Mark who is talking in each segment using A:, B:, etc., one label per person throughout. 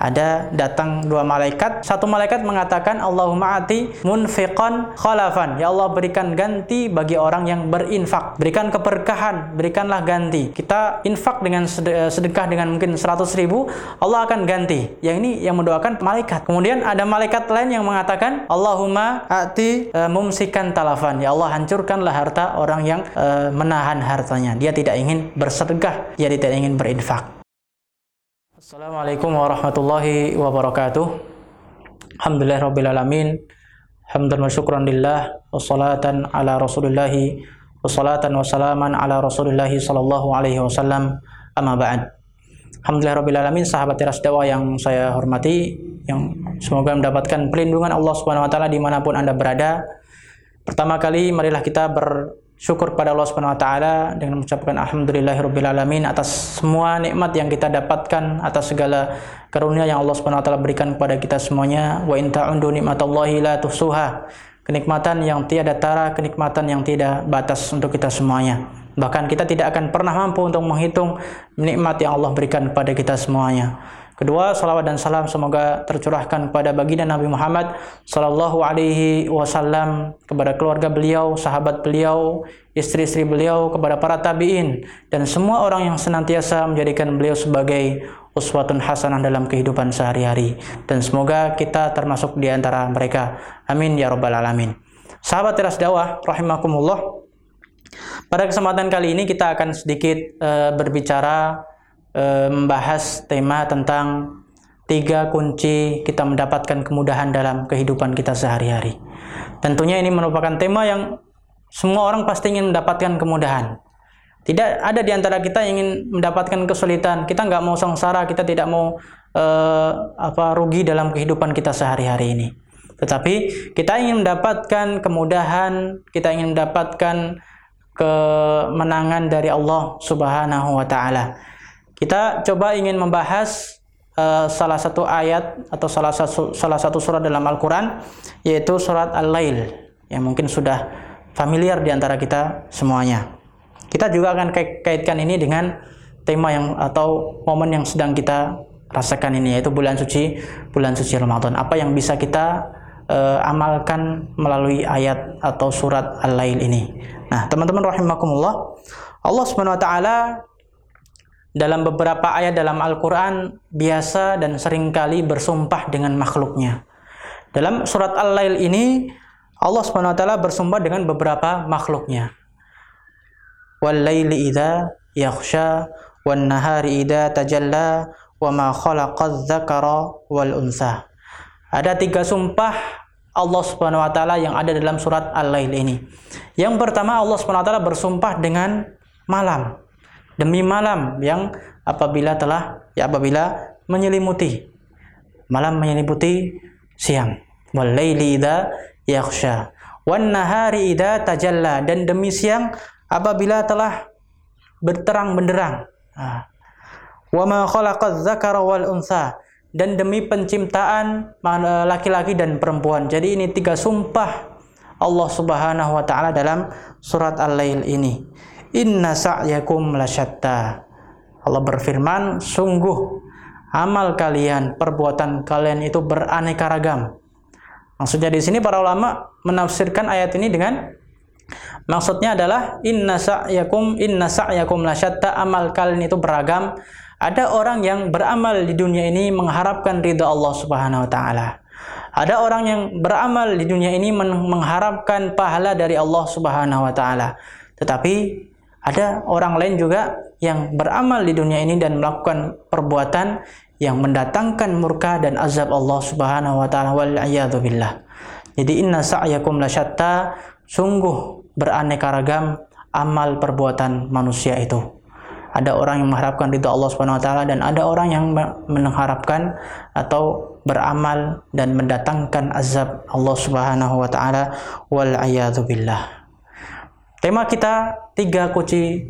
A: ada datang dua malaikat. Satu malaikat mengatakan, Allahumma ati munfiqan khalafan. Ya Allah berikan ganti bagi orang yang berinfak. Berikan keberkahan, berikanlah ganti. Kita infak dengan sedekah dengan mungkin 100 ribu, Allah akan ganti. Yang ini yang mendoakan malaikat. Kemudian ada malaikat lain yang mengatakan, Allahumma ati uh, mumsikan talafan. Ya Allah hancurkanlah harta orang yang uh, menahan hartanya. Dia tidak ingin bersedekah, dia tidak ingin berinfak. Assalamualaikum warahmatullahi wabarakatuh. Alhamdulillah rabbil alamin. Hamdan wa syukran lillah wassalatan ala Rasulillah wassalatan wassalaman ala Rasulillah sallallahu alaihi wasallam. Amma ba'd. Alhamdulillah rabbil alamin sahabat teras dakwah yang saya hormati yang semoga mendapatkan pelindungan Allah Subhanahu wa taala di mana pun Anda berada. Pertama kali marilah kita ber syukur pada Allah Subhanahu wa taala dengan mengucapkan alhamdulillahirabbil alamin atas semua nikmat yang kita dapatkan atas segala karunia yang Allah Subhanahu wa taala berikan kepada kita semuanya. Wa in ta'undu nikmatallahi la tuhsuha. Kenikmatan yang tiada tara kenikmatan yang tidak batas untuk kita semuanya. Bahkan kita tidak akan pernah mampu untuk menghitung nikmat yang Allah berikan kepada kita semuanya Kedua, salawat dan salam semoga tercurahkan kepada baginda Nabi Muhammad sallallahu alaihi wasallam kepada keluarga beliau, sahabat beliau, istri-istri beliau, kepada para tabi'in dan semua orang yang senantiasa menjadikan beliau sebagai uswatun hasanah dalam kehidupan sehari-hari dan semoga kita termasuk di antara mereka. Amin ya rabbal alamin. Sahabat teras dakwah rahimakumullah. Pada kesempatan kali ini kita akan sedikit uh, berbicara e, membahas tema tentang tiga kunci kita mendapatkan kemudahan dalam kehidupan kita sehari-hari. Tentunya ini merupakan tema yang semua orang pasti ingin mendapatkan kemudahan. Tidak ada di antara kita yang ingin mendapatkan kesulitan. Kita nggak mau sengsara, kita tidak mau e, apa rugi dalam kehidupan kita sehari-hari ini. Tetapi kita ingin mendapatkan kemudahan, kita ingin mendapatkan kemenangan dari Allah Subhanahu wa taala. Kita coba ingin membahas uh, salah satu ayat atau salah satu salah satu surat dalam Al-Qur'an yaitu surat Al-Lail yang mungkin sudah familiar di antara kita semuanya. Kita juga akan kaitkan ini dengan tema yang atau momen yang sedang kita rasakan ini yaitu bulan suci bulan suci Ramadan. Apa yang bisa kita uh, amalkan melalui ayat atau surat Al-Lail ini. Nah, teman-teman rahimakumullah, Allah Subhanahu wa taala dalam beberapa ayat dalam Al-Quran biasa dan sering kali bersumpah dengan makhluknya. Dalam surat Al-Lail ini Allah SWT bersumpah dengan beberapa makhluknya. Wan nahari idha tajalla wa ma khalaqadz dzakara wal unsa. Ada tiga sumpah Allah Subhanahu wa taala yang ada dalam surat Al-Lail ini. Yang pertama Allah Subhanahu wa taala bersumpah dengan malam demi malam yang apabila telah ya apabila menyelimuti malam menyelimuti siang walaili idza yakhsha wan nahari idza tajalla dan demi siang apabila telah berterang benderang wa ma khalaqadz dzakara wal dan demi penciptaan laki-laki dan perempuan. Jadi ini tiga sumpah Allah Subhanahu wa taala dalam surat Al-Lail ini. Inna sa'yakum lasyatta. Allah berfirman, sungguh amal kalian, perbuatan kalian itu beraneka ragam. Maksudnya di sini para ulama menafsirkan ayat ini dengan maksudnya adalah inna sa'yakum inna sa'yakum lasyatta amal kalian itu beragam. Ada orang yang beramal di dunia ini mengharapkan ridha Allah Subhanahu wa taala. Ada orang yang beramal di dunia ini mengharapkan pahala dari Allah Subhanahu wa taala. Tetapi ada orang lain juga yang beramal di dunia ini dan melakukan perbuatan yang mendatangkan murka dan azab Allah Subhanahu wa taala wal billah. Jadi inna sa'yakum lasyatta sungguh beraneka ragam amal perbuatan manusia itu. Ada orang yang mengharapkan ridha Allah Subhanahu wa taala dan ada orang yang mengharapkan atau beramal dan mendatangkan azab Allah Subhanahu wa taala wal billah. Tema kita tiga kunci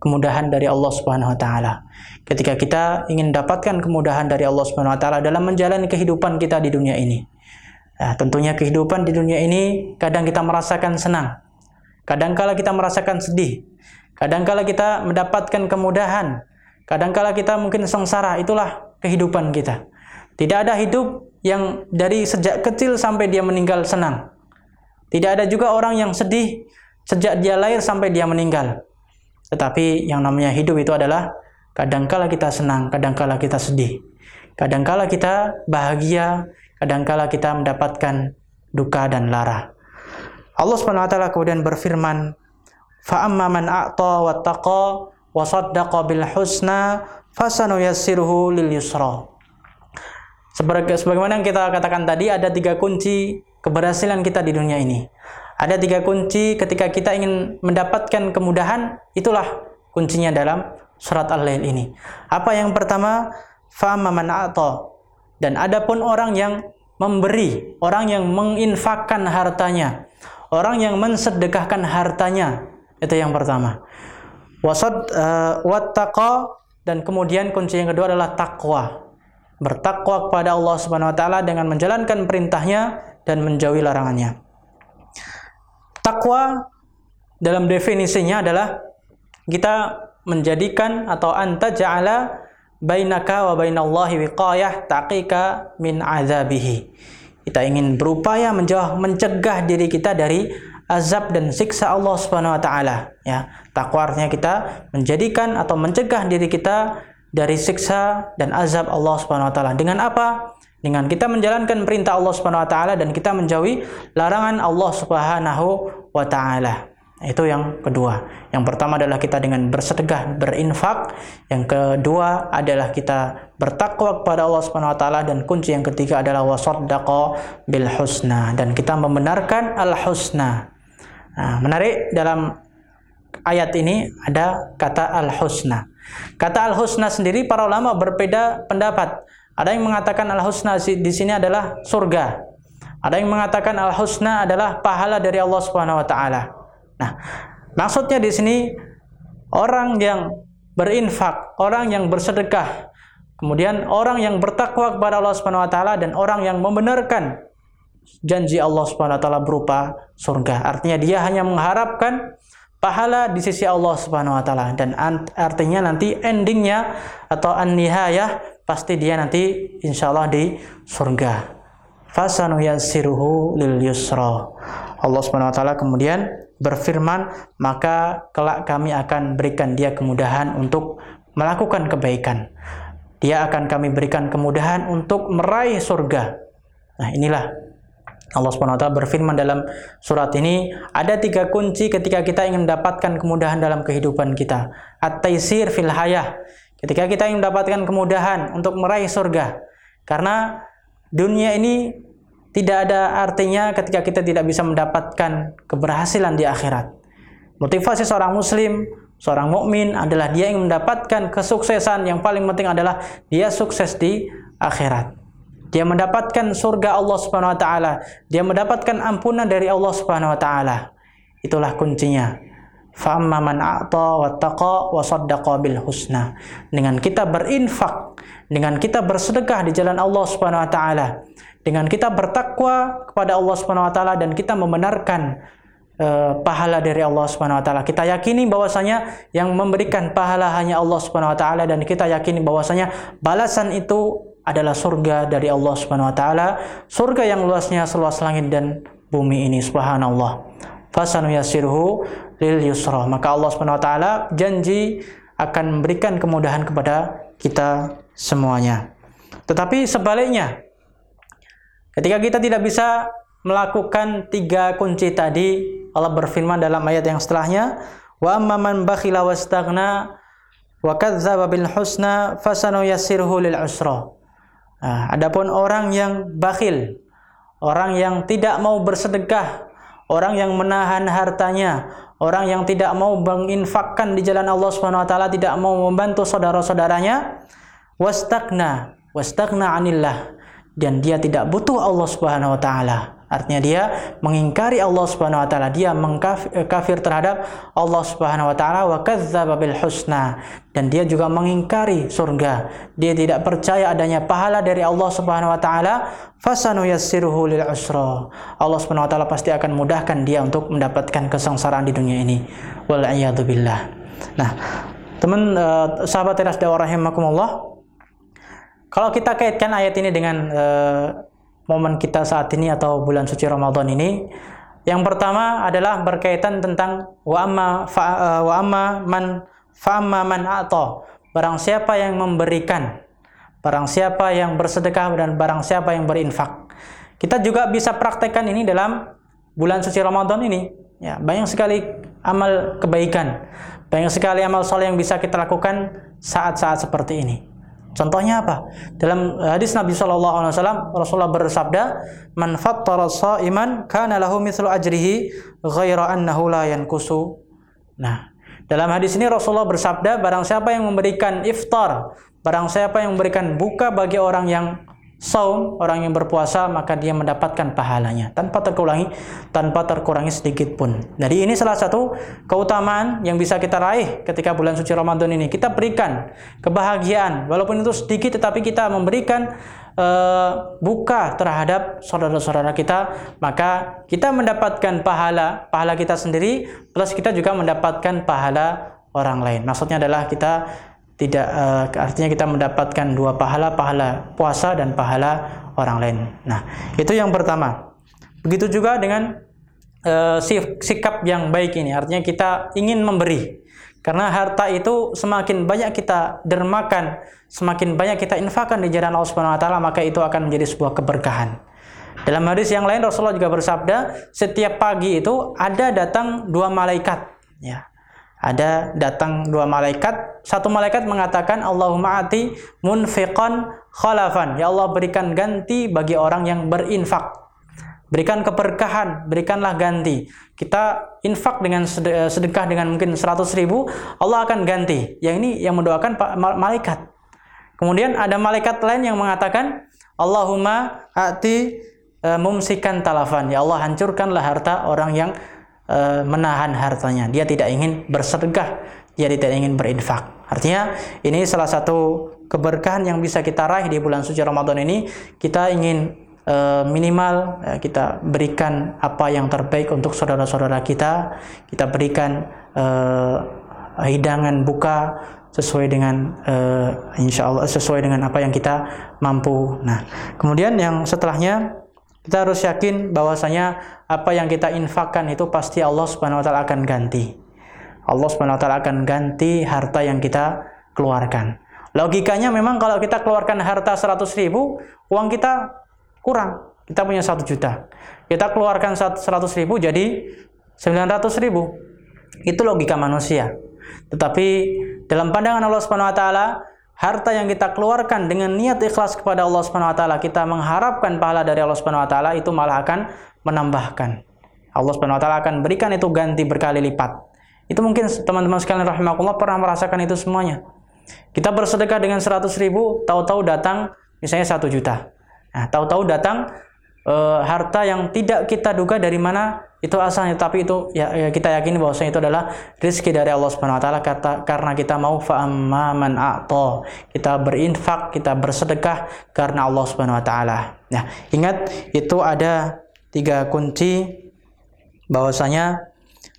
A: kemudahan dari Allah Subhanahu wa taala. Ketika kita ingin dapatkan kemudahan dari Allah Subhanahu wa taala dalam menjalani kehidupan kita di dunia ini. Nah, tentunya kehidupan di dunia ini kadang kita merasakan senang. Kadangkala kita merasakan sedih. Kadangkala kita mendapatkan kemudahan. Kadangkala kita mungkin sengsara. Itulah kehidupan kita. Tidak ada hidup yang dari sejak kecil sampai dia meninggal senang. Tidak ada juga orang yang sedih sejak dia lahir sampai dia meninggal. Tetapi yang namanya hidup itu adalah kadangkala kita senang, kadangkala kita sedih. Kadangkala kita bahagia, kadangkala kita mendapatkan duka dan lara. Allah Subhanahu wa taala kemudian berfirman, "Fa amma man a'ta wattaqa wa saddaqa bil husna fasanuyassiruhu lil yusra." Sebagaimana yang kita katakan tadi, ada tiga kunci keberhasilan kita di dunia ini. Ada tiga kunci ketika kita ingin mendapatkan kemudahan, itulah kuncinya dalam surat Al-Lail ini. Apa yang pertama? Fa'amma man Dan adapun orang yang memberi, orang yang menginfakkan hartanya, orang yang mensedekahkan hartanya, itu yang pertama. Wasad uh, wattaqa dan kemudian kunci yang kedua adalah takwa bertakwa kepada Allah Subhanahu wa taala dengan menjalankan perintahnya dan menjauhi larangannya. Takwa dalam definisinya adalah kita menjadikan atau anta ja'ala bainaka wa bainallahi wiqayah taqika min azabihi. Kita ingin berupaya menjauh mencegah diri kita dari azab dan siksa Allah Subhanahu wa taala ya. Takwa artinya kita menjadikan atau mencegah diri kita dari siksa dan azab Allah Subhanahu wa taala. Dengan apa? Dengan kita menjalankan perintah Allah Subhanahu wa taala dan kita menjauhi larangan Allah Subhanahu wa taala. Itu yang kedua. Yang pertama adalah kita dengan bersedekah, berinfak. Yang kedua adalah kita bertakwa kepada Allah Subhanahu wa taala dan kunci yang ketiga adalah wasaddaqa bil husna dan kita membenarkan al husna. Nah, menarik dalam ayat ini ada kata al husna. Kata al-husna sendiri para ulama berbeda pendapat. Ada yang mengatakan al-husna di sini adalah surga. Ada yang mengatakan al-husna adalah pahala dari Allah Subhanahu wa taala. Nah, maksudnya di sini orang yang berinfak, orang yang bersedekah, kemudian orang yang bertakwa kepada Allah Subhanahu wa taala dan orang yang membenarkan janji Allah Subhanahu wa taala berupa surga. Artinya dia hanya mengharapkan pahala di sisi Allah Subhanahu wa taala dan artinya nanti endingnya atau an-nihayah pasti dia nanti insyaallah di surga. Fasanu yassiruhu lil yusra. Allah Subhanahu wa taala kemudian berfirman, maka kelak kami akan berikan dia kemudahan untuk melakukan kebaikan. Dia akan kami berikan kemudahan untuk meraih surga. Nah, inilah Allah SWT berfirman dalam surat ini, ada tiga kunci ketika kita ingin mendapatkan kemudahan dalam kehidupan kita. At-taisir fil hayah. Ketika kita ingin mendapatkan kemudahan untuk meraih surga. Karena dunia ini tidak ada artinya ketika kita tidak bisa mendapatkan keberhasilan di akhirat. Motivasi seorang muslim, seorang mukmin adalah dia ingin mendapatkan kesuksesan yang paling penting adalah dia sukses di akhirat. Dia mendapatkan surga Allah Subhanahu wa taala. Dia mendapatkan ampunan dari Allah Subhanahu wa taala. Itulah kuncinya. Fa'amma man a'ta wattaqa wa saddaqa bil husna. Dengan kita berinfak, dengan kita bersedekah di jalan Allah Subhanahu wa taala, dengan kita bertakwa kepada Allah Subhanahu wa taala dan kita membenarkan uh, pahala dari Allah Subhanahu wa taala. Kita yakini bahwasanya yang memberikan pahala hanya Allah Subhanahu wa taala dan kita yakini bahwasanya balasan itu adalah surga dari Allah Subhanahu wa taala, surga yang luasnya seluas langit dan bumi ini subhanallah. Fasanu yasirhu lil yusra. Maka Allah taala janji akan memberikan kemudahan kepada kita semuanya. Tetapi sebaliknya, ketika kita tidak bisa melakukan tiga kunci tadi, Allah berfirman dalam ayat yang setelahnya, wa amman bakhila wastaghna wa kadzdzaba bil husna fasanu yassirhu lil usra. Nah, adapun orang yang bakhil, orang yang tidak mau bersedekah, orang yang menahan hartanya, orang yang tidak mau menginfakkan di jalan Allah Subhanahu wa taala, tidak mau membantu saudara-saudaranya, wastagna, wastagna anillah dan dia tidak butuh Allah Subhanahu wa taala. Artinya dia mengingkari Allah Subhanahu wa taala, dia mengkafir terhadap Allah Subhanahu wa taala wa kadzdzaba bil husna dan dia juga mengingkari surga. Dia tidak percaya adanya pahala dari Allah Subhanahu wa taala, fasanu yassiruhu lil usra. Allah Subhanahu wa taala pasti akan mudahkan dia untuk mendapatkan kesengsaraan di dunia ini. Wal billah. Nah, teman uh, sahabat teras dakwah rahimakumullah, kalau kita kaitkan ayat ini dengan uh, momen kita saat ini atau bulan suci Ramadan ini, yang pertama adalah berkaitan tentang wa amma fa, uh, wa man fa amma man ata. Barang siapa yang memberikan, barang siapa yang bersedekah dan barang siapa yang berinfak. Kita juga bisa praktekkan ini dalam bulan suci Ramadan ini. Ya, banyak sekali amal kebaikan, banyak sekali amal soleh yang bisa kita lakukan saat-saat seperti ini. Contohnya apa? Dalam hadis Nabi Shallallahu Alaihi Wasallam Rasulullah bersabda, "Man fattara iman kana lahu mithlu ajrihi ghaira annahu la yankusu." Nah, dalam hadis ini Rasulullah bersabda, barang siapa yang memberikan iftar, barang siapa yang memberikan buka bagi orang yang saum orang yang berpuasa maka dia mendapatkan pahalanya tanpa terkurangi tanpa terkurangi sedikit pun. Jadi ini salah satu keutamaan yang bisa kita raih ketika bulan suci Ramadan ini. Kita berikan kebahagiaan walaupun itu sedikit tetapi kita memberikan uh, buka terhadap saudara-saudara kita, maka kita mendapatkan pahala pahala kita sendiri plus kita juga mendapatkan pahala orang lain. Maksudnya adalah kita tidak uh, artinya kita mendapatkan dua pahala pahala puasa dan pahala orang lain. Nah, itu yang pertama. Begitu juga dengan uh, sikap yang baik ini, artinya kita ingin memberi. Karena harta itu semakin banyak kita dermakan, semakin banyak kita infakkan di jalan Allah Subhanahu wa taala, maka itu akan menjadi sebuah keberkahan. Dalam hadis yang lain Rasulullah juga bersabda, setiap pagi itu ada datang dua malaikat, ya ada datang dua malaikat. Satu malaikat mengatakan Allahumma ati munfiqan khalafan. Ya Allah berikan ganti bagi orang yang berinfak. Berikan keberkahan berikanlah ganti. Kita infak dengan sedekah dengan mungkin 100 ribu Allah akan ganti. Yang ini yang mendoakan malaikat. Kemudian ada malaikat lain yang mengatakan Allahumma ati uh, mumsikan talafan. Ya Allah hancurkanlah harta orang yang Eh, menahan hartanya. Dia tidak ingin bersedekah, dia tidak ingin berinfak. Artinya ini salah satu keberkahan yang bisa kita raih di bulan suci Ramadan ini. Kita ingin uh, minimal uh, kita berikan apa yang terbaik untuk saudara-saudara kita. Kita berikan uh, hidangan buka sesuai dengan uh, insya Allah sesuai dengan apa yang kita mampu. Nah, kemudian yang setelahnya kita harus yakin bahwasanya apa yang kita infakkan itu pasti Allah Subhanahu wa taala akan ganti. Allah Subhanahu wa taala akan ganti harta yang kita keluarkan. Logikanya memang kalau kita keluarkan harta 100 ribu, uang kita kurang. Kita punya 1 juta. Kita keluarkan 100 ribu jadi 900 ribu. Itu logika manusia. Tetapi dalam pandangan Allah Subhanahu wa taala, harta yang kita keluarkan dengan niat ikhlas kepada Allah Subhanahu wa taala, kita mengharapkan pahala dari Allah Subhanahu wa taala itu malah akan menambahkan. Allah Subhanahu wa taala akan berikan itu ganti berkali lipat. Itu mungkin teman-teman sekalian rahimakumullah pernah merasakan itu semuanya. Kita bersedekah dengan 100 ribu, tahu-tahu datang misalnya 1 juta. Nah, tahu-tahu datang e, harta yang tidak kita duga dari mana itu asalnya tapi itu ya, ya kita yakini bahwasanya itu adalah rezeki dari Allah Subhanahu wa taala. Karena kita mau fa man a'ta kita berinfak kita bersedekah karena Allah Subhanahu wa taala. Nah ingat itu ada tiga kunci bahwasanya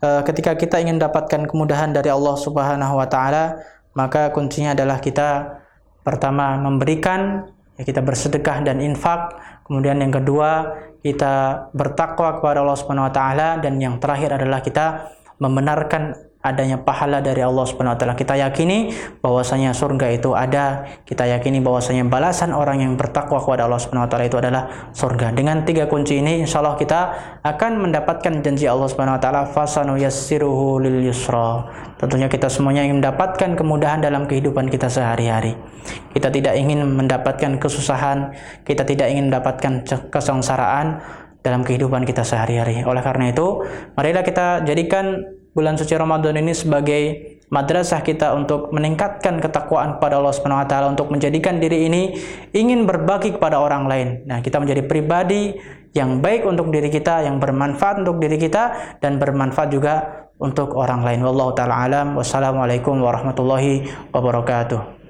A: e, ketika kita ingin dapatkan kemudahan dari Allah Subhanahu wa taala maka kuncinya adalah kita pertama memberikan ya kita bersedekah dan infak. Kemudian yang kedua kita bertakwa kepada Allah Subhanahu wa taala. Dan yang terakhir adalah kita membenarkan adanya pahala dari Allah Subhanahu wa taala. Kita yakini bahwasanya surga itu ada, kita yakini bahwasanya balasan orang yang bertakwa kepada Allah Subhanahu wa taala itu adalah surga. Dengan tiga kunci ini insyaallah kita akan mendapatkan janji Allah Subhanahu wa taala fasanu yassiruhu lil yusra. Tentunya kita semuanya ingin mendapatkan kemudahan dalam kehidupan kita sehari-hari. Kita tidak ingin mendapatkan kesusahan, kita tidak ingin mendapatkan kesengsaraan dalam kehidupan kita sehari-hari. Oleh karena itu, marilah kita jadikan bulan suci Ramadan ini sebagai madrasah kita untuk meningkatkan ketakwaan kepada Allah Subhanahu wa taala untuk menjadikan diri ini ingin berbagi kepada orang lain. Nah, kita menjadi pribadi yang baik untuk diri kita, yang bermanfaat untuk diri kita dan bermanfaat juga untuk orang lain. Wallahu taala alam. Wassalamualaikum warahmatullahi wabarakatuh.